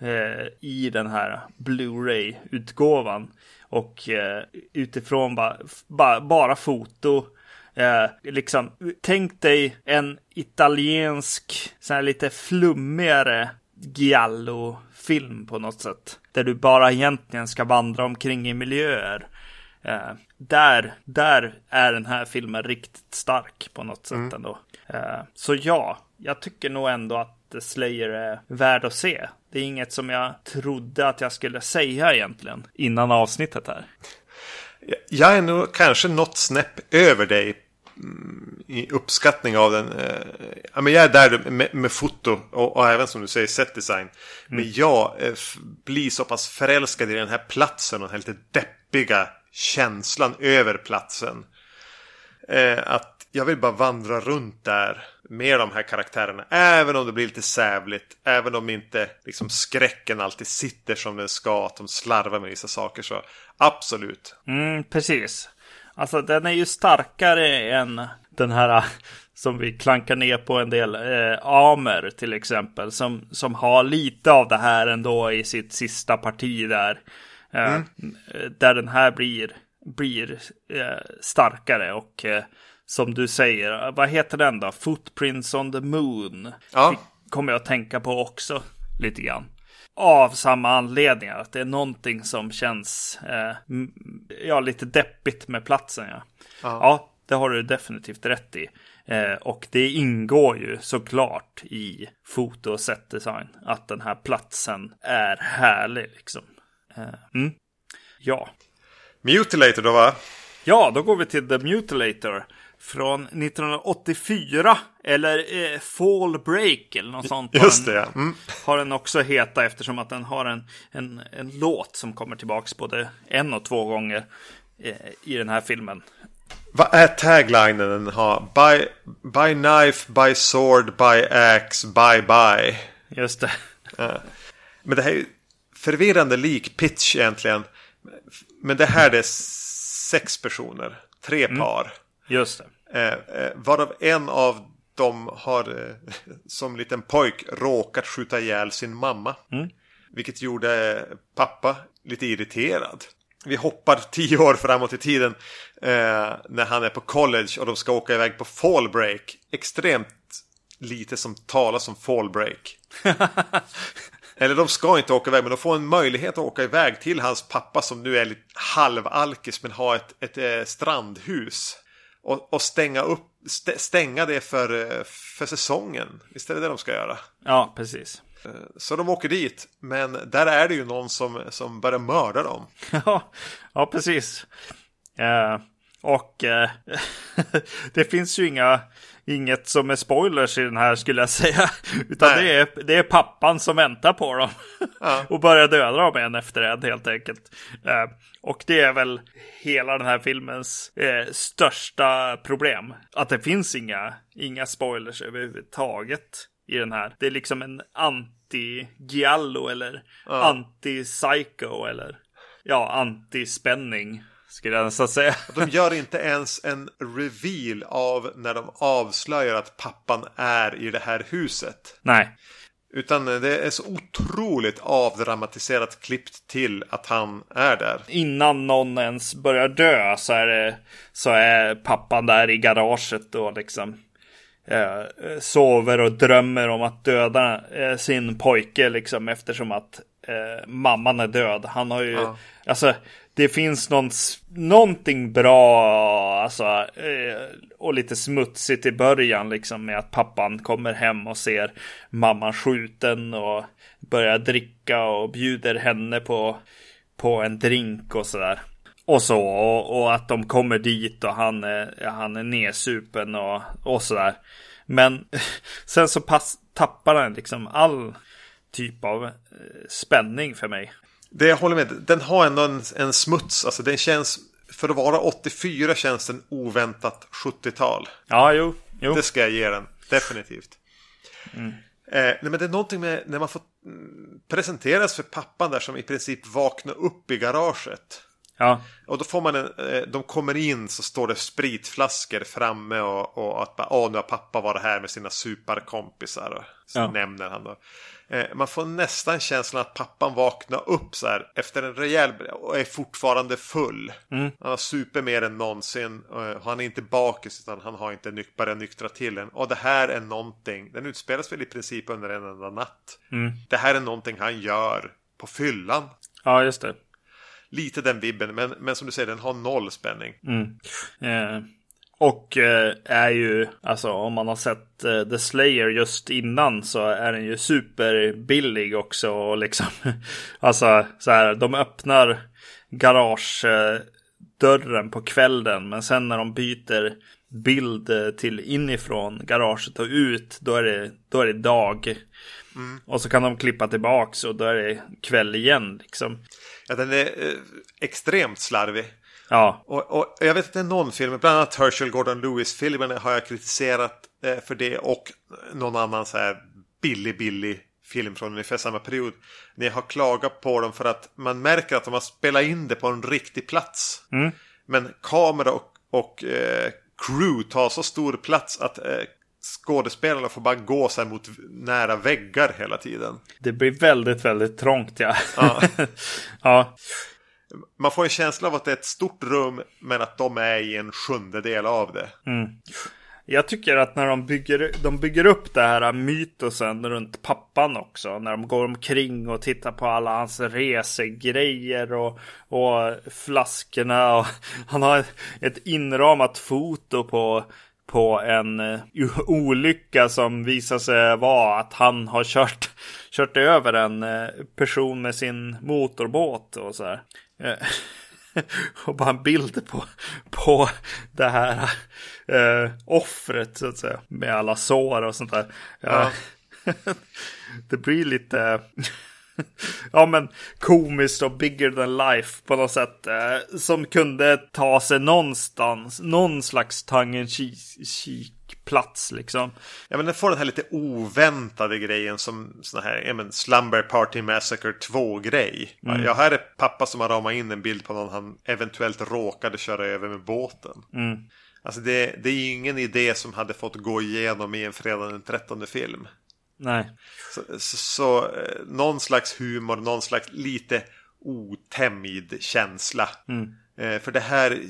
Eh, I den här Blu-ray-utgåvan. Och eh, utifrån ba, ba, bara foto. Eh, liksom, tänk dig en italiensk, så här lite flummigare giallo-film på något sätt. Där du bara egentligen ska vandra omkring i miljöer. Eh, där, där är den här filmen riktigt stark på något sätt mm. ändå. Eh, så ja, jag tycker nog ändå att Slayer är värd att se. Det är inget som jag trodde att jag skulle säga egentligen innan avsnittet här. Jag är nog kanske något snäpp över dig i uppskattning av den. Eh, ja, men jag är där med, med foto och, och, även som du säger setdesign. Mm. Men jag eh, blir så pass förälskad i den här platsen och den här lite deppiga känslan över platsen. Eh, att jag vill bara vandra runt där med de här karaktärerna. Även om det blir lite sävligt. Även om inte liksom, skräcken alltid sitter som den ska. Att de slarvar med vissa saker. Så absolut. Mm, precis. Alltså den är ju starkare än den här som vi klankar ner på en del. Eh, Amer till exempel. Som, som har lite av det här ändå i sitt sista parti där. Eh, mm. Där den här blir, blir eh, starkare. Och eh, som du säger, vad heter den då? Footprints on the Moon. Ja. Kommer jag att tänka på också lite grann. Av samma anledningar, att det är någonting som känns eh, ja, lite deppigt med platsen. Ja. ja. ja, det har du definitivt rätt i. Eh, och det ingår ju såklart i foto och setdesign att den här platsen är härlig liksom. Eh, mm. Ja. Mutilator då va? Ja, då går vi till The Mutilator från 1984. Eller eh, Fall Break eller något sånt. Just det. Mm. Har den också heta eftersom att den har en, en, en låt som kommer tillbaks både en och två gånger eh, i den här filmen. Vad är taglinen den har? By, by knife, by sword, by axe, bye bye. Just det. Ja. Men det här är förvirrande lik pitch egentligen. Men det här är sex personer. Tre mm. par. Just det. Eh, eh, varav en av dem har eh, [laughs] som liten pojk råkat skjuta ihjäl sin mamma. Mm. Vilket gjorde pappa lite irriterad. Vi hoppar [laughs] tio år framåt i tiden eh, när han är på college och de ska åka iväg på fall break. Extremt lite som talas om fall break. [laughs] Eller de ska inte åka iväg men de får en möjlighet att åka iväg till hans pappa som nu är lite halvalkis men har ett, ett, ett eh, strandhus och, och stänga, upp, stänga det för, för säsongen. Visst är det det de ska göra? Ja, precis. Eh, så de åker dit, men där är det ju någon som, som börjar mörda dem. [laughs] Ja, ja precis. Uh, och uh, [laughs] det finns ju inga, inget som är spoilers i den här skulle jag säga. [laughs] Utan det är, det är pappan som väntar på dem. Ja. [laughs] och börjar döda dem en efter en helt enkelt. Uh, och det är väl hela den här filmens eh, största problem. Att det finns inga, inga spoilers överhuvudtaget i den här. Det är liksom en anti-giallo eller ja. anti-psycho eller ja, anti-spänning skulle jag nästan säga. De gör inte ens en reveal av när de avslöjar att pappan är i det här huset. Nej. Utan det är så otroligt avdramatiserat klippt till att han är där. Innan någon ens börjar dö så är, det, så är pappan där i garaget och liksom eh, sover och drömmer om att döda eh, sin pojke liksom eftersom att eh, mamman är död. Han har ju, ja. alltså det finns någon, någonting bra alltså, eh, och lite smutsigt i början liksom med att pappan kommer hem och ser mamman skjuten och börjar dricka och bjuder henne på på en drink och sådär. Och så, och, och, att de kommer dit och han är, han är nedsupen och, och sådär. Men [laughs] sen så pass, tappar han liksom all typ av eh, spänning för mig. Det jag håller med, den har ändå en, en smuts, alltså den känns, för att vara 84 känns den oväntat 70-tal. Ja, jo, jo. Det ska jag ge den, definitivt. Mm. Eh, nej, men det är någonting med när man får mm, presenteras för pappan där som i princip vaknar upp i garaget. Ja. Och då får man en, eh, de kommer in så står det spritflaskor framme och, och att bara, nu har pappa varit här med sina superkompisar. Så ja. nämner han då. Eh, man får nästan känslan att pappan vaknar upp så här efter en rejäl och är fortfarande full. Mm. Han har super mer än någonsin. Han är inte bakis utan han har inte nyk börjat nyktra till än. Och det här är någonting, den utspelas väl i princip under en enda natt. Mm. Det här är någonting han gör på fyllan. Ja, just det lite den vibben, men, men som du säger, den har noll spänning. Mm. Eh, och eh, är ju, alltså om man har sett eh, The Slayer just innan så är den ju superbillig också. Och liksom, [laughs] alltså så här, de öppnar garagedörren på kvällen, men sen när de byter bild eh, till inifrån garaget och ut, då är det, då är det dag. Mm. Och så kan de klippa tillbaks och då är det kväll igen liksom. Ja, den är eh, extremt slarvig. Ja. Och, och, jag vet att det är någon film, bland annat Herschel Gordon Lewis-filmen har jag kritiserat eh, för det och någon annan så här billig, billig film från ungefär samma period. Ni har klagat på dem för att man märker att de har spelat in det på en riktig plats. Mm. Men kamera och, och eh, crew tar så stor plats att eh, skådespelarna får bara gå så mot nära väggar hela tiden. Det blir väldigt, väldigt trångt ja. Ja. [laughs] ja. Man får en känsla av att det är ett stort rum men att de är i en sjundedel av det. Mm. Jag tycker att när de bygger, de bygger upp det här mytosen runt pappan också. När de går omkring och tittar på alla hans resegrejer och, och flaskorna. Och [laughs] han har ett inramat foto på på en uh, olycka som visar sig vara att han har kört, [laughs] kört över en uh, person med sin motorbåt och så här. Uh, [laughs] och bara en bild på, på det här offret så att säga. Med alla sår och sånt där. Ja. [laughs] det blir lite ja men komiskt och bigger than life på något sätt. Eh, som kunde ta sig någonstans, någon slags tangen plats liksom. Ja men den får den här lite oväntade grejen som sån här, ja men Slumber Party Massacre 2 grej. Mm. Ja här är pappa som har ramat in en bild på någon han eventuellt råkade köra över med båten. Mm. Alltså det, det är ingen idé som hade fått gå igenom i en fredag den 13 film. Nej. Så, så, så eh, någon slags humor, någon slags lite otämjd känsla. Mm. Eh, för det här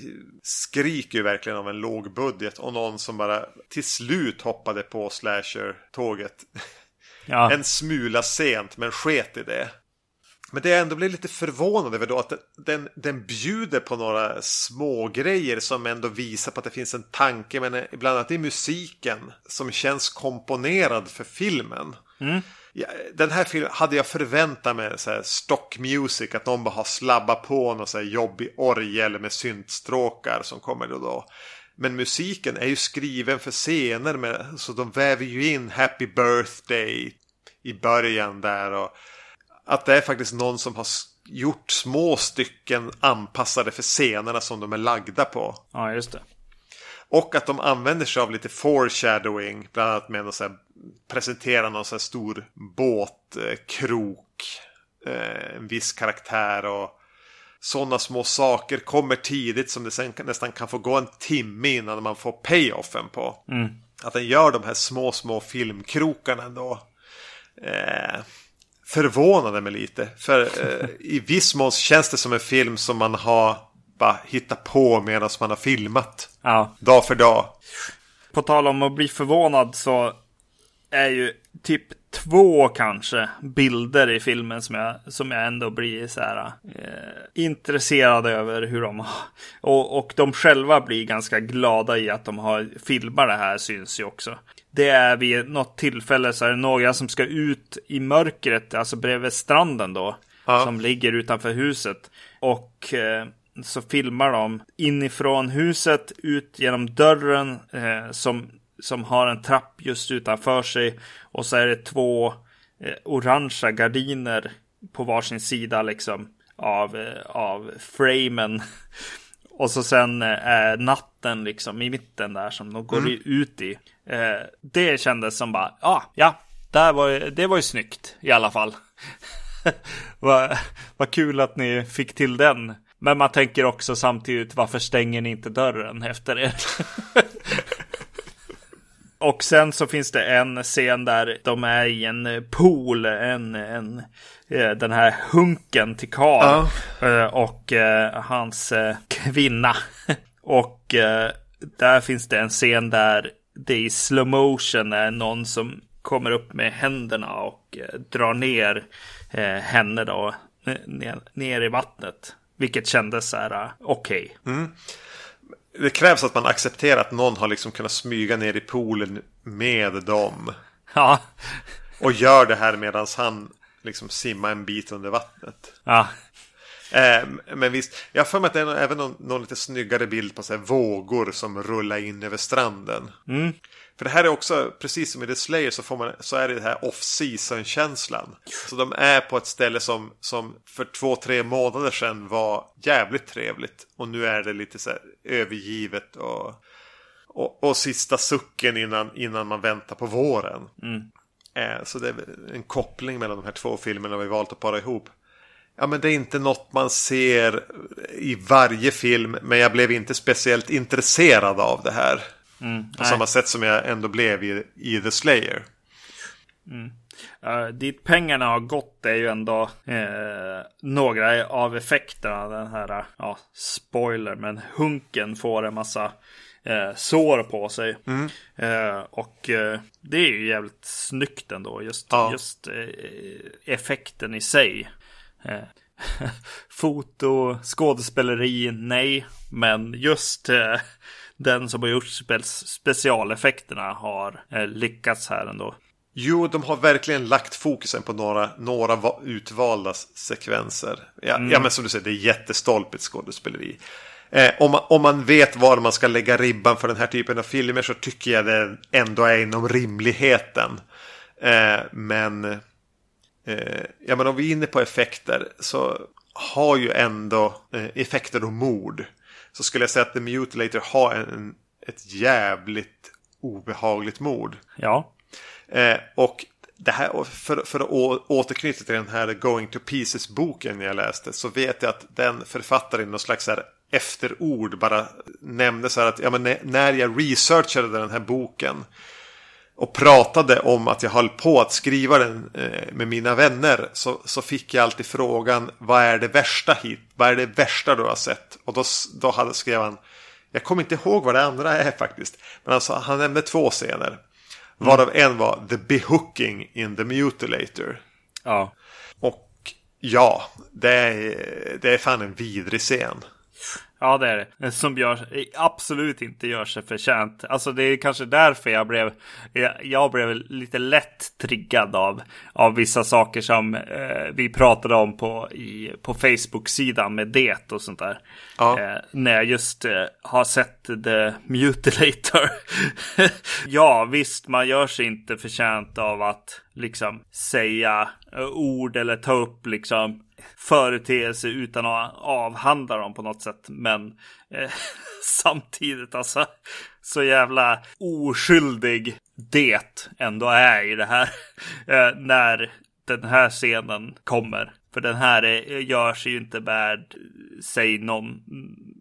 skriker ju verkligen av en låg budget och någon som bara till slut hoppade på slasher-tåget. Ja. [laughs] en smula sent men sket i det. Men det jag ändå blir lite förvånad över då att den, den bjuder på några små grejer som ändå visar på att det finns en tanke. Men bland annat i musiken som känns komponerad för filmen. Mm. Den här filmen hade jag förväntat mig så här stock music. Att någon bara har slabbat på någon så här jobbig orgel med syntstråkar som kommer då. då. Men musiken är ju skriven för scener med, så de väver ju in Happy Birthday i början där. och att det är faktiskt någon som har gjort små stycken anpassade för scenerna som de är lagda på. Ja, just det. Och att de använder sig av lite foreshadowing. Bland annat med att presentera någon så här stor båtkrok. Eh, en viss karaktär och sådana små saker kommer tidigt som det sen nästan kan få gå en timme innan man får payoffen på. Mm. Att den gör de här små, små filmkrokarna ändå. Eh, förvånade mig lite. För eh, i viss mån känns det som en film som man har bara hittat på medan man har filmat. Ja. Dag för dag. På tal om att bli förvånad så är ju typ två kanske bilder i filmen som jag, som jag ändå blir så här eh, intresserad över hur de har. Och, och de själva blir ganska glada i att de har filmat det här syns ju också. Det är vid något tillfälle så är det några som ska ut i mörkret, alltså bredvid stranden då. Ja. som ligger utanför huset. Och eh, så filmar de inifrån huset ut genom dörren eh, som, som har en trapp just utanför sig. Och så är det två eh, orangea gardiner på varsin sida liksom av, eh, av framen. [laughs] Och så sen eh, är natten liksom i mitten där som de går i- ut i. Eh, det kändes som bara, ah, ja, där var, det var ju snyggt i alla fall. [laughs] Vad vad kul att ni fick till den. Men man tänker också samtidigt, varför stänger ni inte dörren efter er? [laughs] Och sen så finns det en scen där de är i en pool, en, en, eh, den här hunken till Karl eh, och eh, hans kvinna. [laughs] Och eh, där finns det en scen där det i slow motion är någon som kommer upp med händerna och eh, drar ner eh, henne då ner, ner i vattnet. Vilket kändes så här, eh, okej. Det krävs att man accepterar att någon har liksom kunnat smyga ner i poolen med dem. [laughs] Ja, Och gör det här medan han liksom simmar en bit under vattnet. ja, Eh, men visst, jag har för mig att det är även någon, någon lite snyggare bild på så vågor som rullar in över stranden. För det här är också, precis som i The Slayer så, får man, så är det det här off-season känslan. Så de är på ett ställe som, som för två, tre månader sedan var jävligt trevligt. Och nu är det lite så övergivet och, och, och sista sucken innan, innan man väntar på våren. Eh, så det är en koppling mellan de här två filmerna vi valt att para ihop. Ja men det är inte något man ser i varje film. Men jag blev inte speciellt intresserad av det här. På nej. samma sätt som jag ändå blev i, i The Slayer. Uh, dit pengarna har gått är ju ändå eh, några av effekterna. Den här, uh, ja, spoiler, men Hunken får en massa eh, sår på sig. Eh, och eh, det är ju jävligt snyggt ändå, just, Ja. just eh, effekten i sig. Eh, [laughs] foto, skådespeleri, nej. Men just eh, den som har gjort spe specialeffekterna har eh, lyckats här ändå. Jo, de har verkligen lagt fokusen på några, några va- utvalda sekvenser. Ja, ja, men som du säger, det är jättestolpigt skådespeleri. Eh, om, man, om man vet var man ska lägga ribban för den här typen av filmer så tycker jag det ändå är inom rimligheten. Eh, men, eh, ja, men om vi är inne på effekter så har ju ändå eh, effekter och mord. Så skulle jag säga att The Mutilator har en, ett jävligt obehagligt mord. Ja. Eh, och det här, för, för att återknyta till den här Going to Pieces-boken jag läste så vet jag att den författaren någon slags här efterord bara nämnde så här att ja, men när jag researchade den här boken och pratade om att jag höll på att skriva den eh, med mina vänner så, så fick jag alltid frågan vad är det värsta hit? Vad är det värsta du har sett? Och då, då hade, skrev han jag kommer inte ihåg vad det andra är faktiskt. Men alltså, han nämnde två scener. Varav en var The Behooking in the Mutilator. Ja. Och ja, det är, det är fan en vidrig scen. Ja, det är det. Som gör, absolut inte gör sig förtjänt. Alltså det är kanske därför jag blev, jag, blev lite lätt triggad av, av vissa saker som eh, vi pratade om på, i, på Facebook-sidan med det och sånt där. Ja. Eh, när jag just eh, har sett The Mutilator. [laughs] ja, visst, man gör sig inte förtjänt av att liksom säga eh, ord eller ta upp liksom företeelser utan att avhandla dem på något sätt. Men eh, [laughs] samtidigt alltså så jävla oskyldig det ändå är i det här. [laughs] Eh, när den här scenen kommer. För den här är, gör sig ju inte värd sig någon,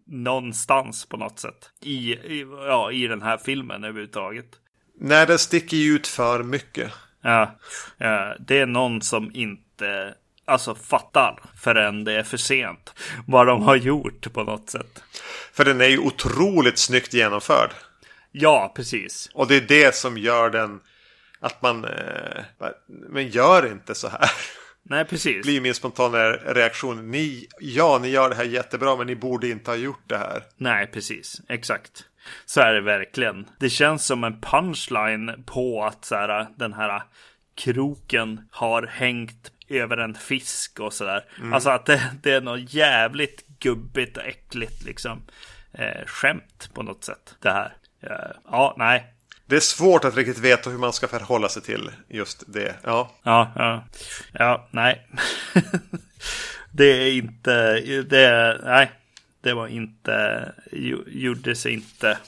någonstans på något sätt. I, i, ja, I den här filmen överhuvudtaget. När det sticker ju ut för mycket. Ja, eh, det är någon som inte alltså fattar förrän det är för sent vad de har gjort på något sätt. För den är ju otroligt snyggt genomförd. Ja, precis. Och det är det som gör den att man... Eh, men gör inte så här. Nej, precis. blir min spontana reaktion. Ni, ja, ni gör det här jättebra men ni borde inte ha gjort det här. Nej, precis. Exakt. Så är det verkligen. Det känns som en punchline på att så här, den här kroken har hängt över en fisk och sådär. Alltså att det, det är något jävligt gubbigt och äckligt liksom. Eh, skämt på något sätt. Det här. Eh, ja, nej. Det är svårt att riktigt veta hur man ska förhålla sig till just det. Ja, Ja, ja. Ja, nej. [laughs] det är inte, det nej. Det var inte, gjorde sig inte,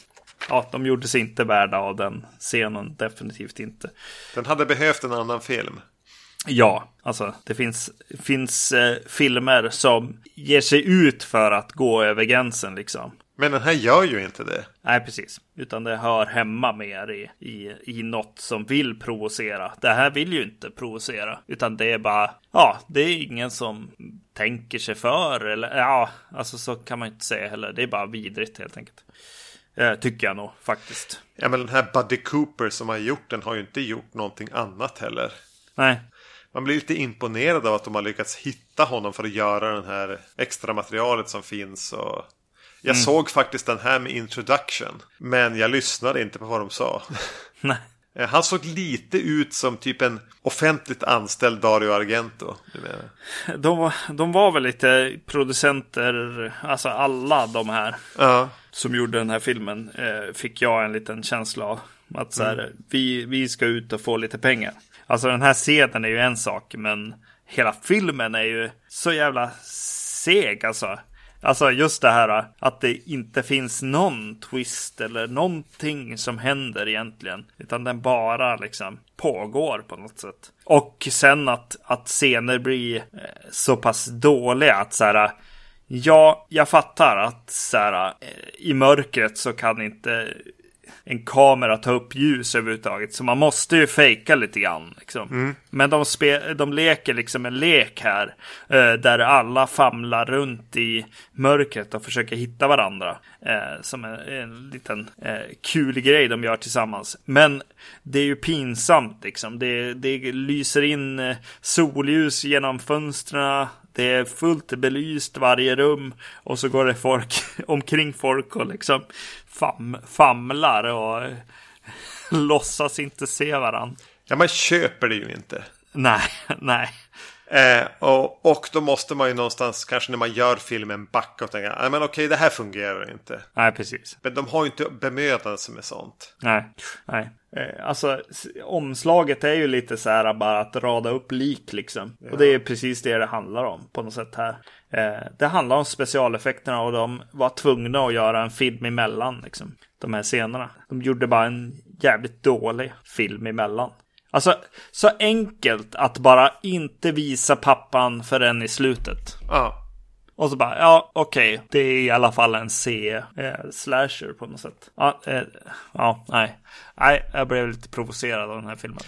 ja, de gjorde sig inte värda av den scenen, definitivt inte. den hade behövt en annan film. Ja, alltså det finns, finns eh, filmer som ger sig ut för att gå över gränsen liksom. Men den här gör ju inte det. Nej, precis. Utan det hör hemma mer i, i, i något som vill provocera. Det här vill ju inte provocera. Utan det är bara, ja, det är ingen som tänker sig för. Eller ja, alltså så kan man inte säga heller. Det är bara vidrigt helt enkelt. Eh, tycker jag nog faktiskt. Ja, men den här Buddy Cooper som har gjort den har ju inte gjort någonting annat heller. Nej, Man blir lite imponerad av att de har lyckats hitta honom för att göra den här extra materialet som finns. Och jag såg faktiskt den här med introduction. Men jag lyssnade inte på vad de sa. nej. Eh, Han såg lite ut som typ en offentligt anställd Dario Argento. De, var- de var väl lite producenter, alltså alla de här. Ja, som gjorde den här filmen eh, fick jag en liten känsla av. Att så här, vi, vi ska ut och få lite pengar. Alltså den här scenen är ju en sak, men hela filmen är ju så jävla seg alltså. Alltså just det här att det inte finns någon twist eller någonting som händer egentligen. Utan den bara liksom pågår på något sätt. Och sen att, att scener blir eh, så pass dåliga att så här Ja, jag fattar att så här, eh, i mörkret så kan inte en kamera ta upp ljus överhuvudtaget. Så man måste ju fejka lite grann. Liksom. Men de, spe, de leker liksom en lek här. eh, där alla famlar runt i mörkret och försöker hitta varandra. Eh, som en, en liten eh, kul grej de gör tillsammans. Men det är ju pinsamt liksom. Det, det lyser in eh, solljus genom fönstren. Det är fullt belyst varje rum och så går det folk [laughs] omkring folk och liksom fam, famlar och eh, [laughs] låtsas inte se varandra. ja man köper det ju inte. Nej, [laughs] nej. Eh, och, och då måste man ju någonstans, kanske när man gör filmen, backa och tänka, nej men okej det här fungerar inte. Nej, precis. Men de har ju inte bemödat sig med sånt. Nej, nej. Eh, Alltså omslaget är ju lite så här bara att rada upp lik liksom. Och det är precis det det handlar om på något sätt här. Eh, Det handlar om specialeffekterna och de var tvungna att göra en film emellan liksom. De här scenerna. De gjorde bara en jävligt dålig film emellan. Alltså så enkelt att bara inte visa pappan förrän i slutet. Ja, Och så bara, ja okej, det är i alla fall en C-slasher på något sätt. Ja, eh, ja, nej. Nej, jag blev lite provocerad av den här filmen.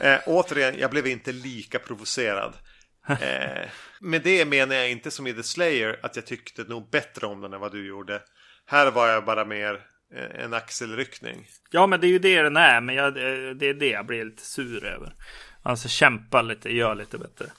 eh, återigen, jag blev inte lika provocerad. [laughs] Eh, med det menar jag inte som i The Slayer att jag tyckte nog bättre om den än vad du gjorde. Här var jag bara mer eh, en axelryckning. Ja, men det är ju det den är, men jag, eh, det är det jag blir lite sur över. Alltså kämpa lite, gör lite bättre. [laughs]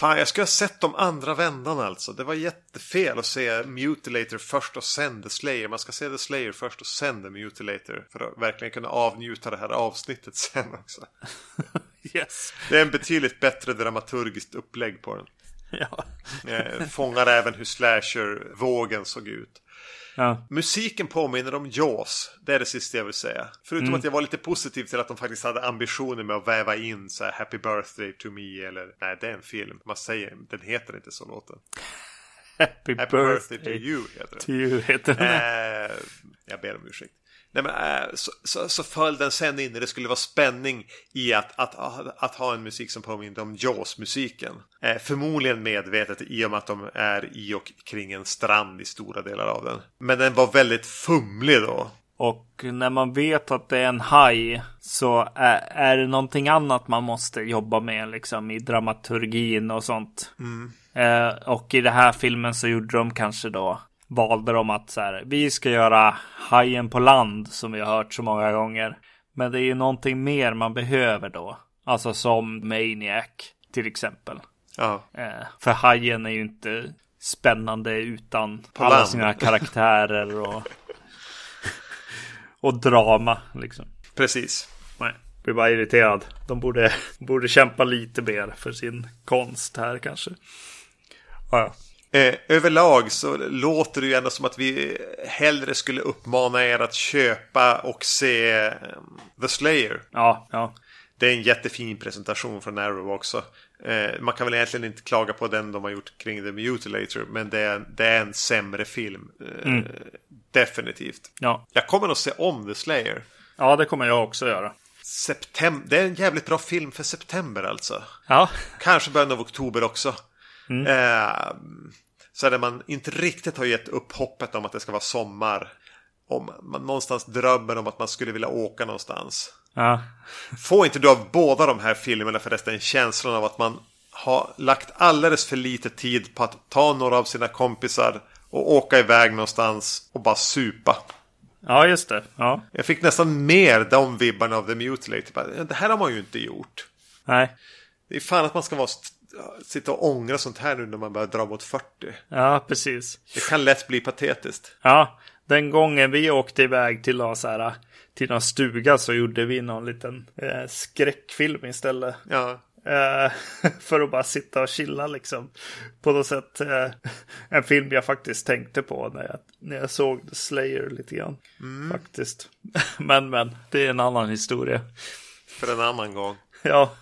Fan, jag skulle ha sett de andra vändan alltså. Det var jättefel att se Mutilator först och sen The Slayer. Man ska se The Slayer först och sen The Mutilator. För att verkligen kunna avnjuta det här avsnittet sen också. [laughs] Yes. Det är en betydligt bättre dramaturgiskt upplägg på den. Ja. Eh, fångar även hur slasher-vågen såg ut. Ja. Musiken påminner om Jaws. Det är det sista jag vill säga. Förutom att jag var lite positiv till att de faktiskt hade ambitioner med att väva in så här Happy birthday to me eller nej det är en film. Man säger, den heter inte så låten. Happy, Happy birthday, to you heter den. to you heter den. Eh, jag ber om ursäkt. Nej, men, eh, så, så, så föll den sen in när det skulle vara spänning i att, att, att, att ha en musik som påminner om Jaws-musiken. Eh, förmodligen medvetet i och med att de är i och kring en strand i stora delar av den. Men den var väldigt fumlig då. Och när man vet att det är en haj så är, är det någonting annat man måste jobba med liksom i dramaturgin och sånt. Eh, och i den här filmen så gjorde de kanske då valde de att så här, vi ska göra hajen på land som vi har hört så många gånger. Men det är ju någonting mer man behöver då. Alltså som Maniac till exempel. Ja, Eh, för hajen är ju inte spännande utan På alla land. sina karaktärer och, och drama liksom. precis. Nej. blir bara irriterad. De borde, borde kämpa lite mer för sin konst här kanske. Ja, Eh, överlag så låter det ju ändå som att vi hellre skulle uppmana er att köpa och se eh, The Slayer. ja, ja. Det är en jättefin presentation från Arrow också. Eh, man kan väl egentligen inte klaga på den de har gjort kring The Mutilator. Men det är, det är en sämre film. Eh, Definitivt. ja. Jag kommer nog se om The Slayer. ja det kommer jag också göra. September. Det är en jävligt bra film för september alltså. Ja, Kanske början av oktober också. Eh, så där man inte riktigt har gett upp hoppet om att det ska vara sommar. Om man någonstans drömmer om att man skulle vilja åka någonstans. ja. Får inte du av båda de här filmerna förresten känslan av att man har lagt alldeles för lite tid på att ta några av sina kompisar och åka iväg någonstans och bara supa? ja just det. Ja, Jag fick nästan mer de vibbarna av The Mutilator. Bara, Det här har man ju inte gjort. nej. Det är fan att man ska vara, sitta och ångra sånt här nu när man börjar dra mot 40. Ja, precis. Det kan lätt bli patetiskt. Ja, den gången vi åkte iväg till någon, så här, till någon stuga så gjorde vi någon liten eh, skräckfilm istället. Ja, Eh, [laughs] för att bara sitta och chilla liksom. På något sätt eh, en film jag faktiskt tänkte på när jag, när jag såg The Slayer lite grann. Faktiskt. [laughs] Men men, det är en annan historia. för en annan gång. Ja,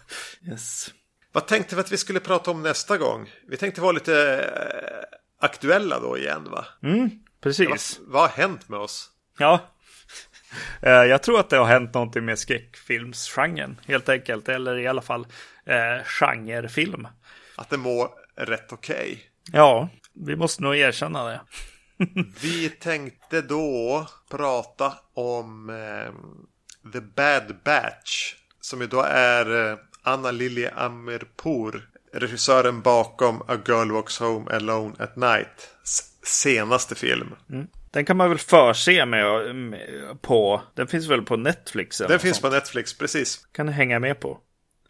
yes. Vad tänkte vi att vi skulle prata om nästa gång? Vi tänkte vara lite eh, aktuella då igen va? Precis. Vad har hänt med oss? Ja. [laughs] Eh, Jag tror att det har hänt någonting med skräckfilmsgenren helt enkelt. Eller i alla fall eh, genrefilm. Att det mår rätt okej. Ja, vi måste nog erkänna det. [laughs] Vi tänkte då prata om eh, The Bad Batch. Som ju då är eh, Anna Lilja Amirpour. Regissören bakom A Girl Walks Home Alone at Night. Senaste film. Den kan man väl förse med, med på. Den finns väl på Netflix? eller Den finns sånt. på Netflix, precis. Kan du hänga med på.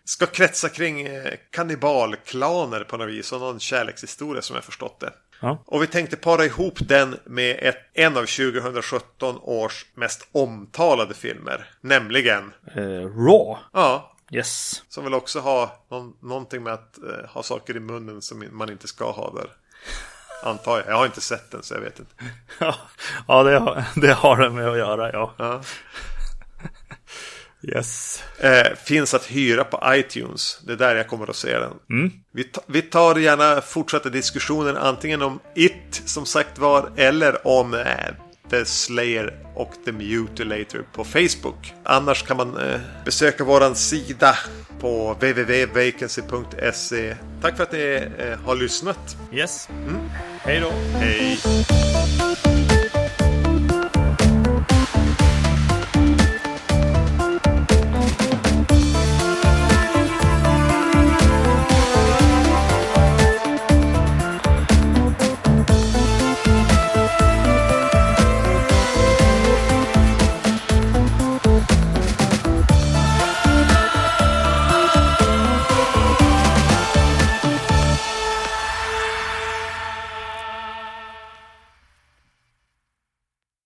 Ska kretsa kring eh, kannibalklaner på något vis. Och någon kärlekshistoria som jag förstått det. Ja. Och vi tänkte para ihop den med ett, en av 2017 års mest omtalade filmer. Nämligen, Eh, Raw. ja, Yes. som vill också ha någon, någonting med att eh, ha saker i munnen som man inte ska ha där. Antar jag. Jag har inte sett den så jag vet inte. [laughs] Ja, det, har, det har den med att göra, ja. Ja. Yes. Eh, finns att hyra på iTunes. Det är där jag kommer att se den. Vi, ta, vi tar gärna fortsatta diskussioner antingen om It som sagt var eller om eh, The Slayer och The Mutilator på Facebook. Annars kan man eh, besöka våran sida på www.vacancy.se. Tack för att ni eh, har lyssnat. Yes. Hej då. Hej!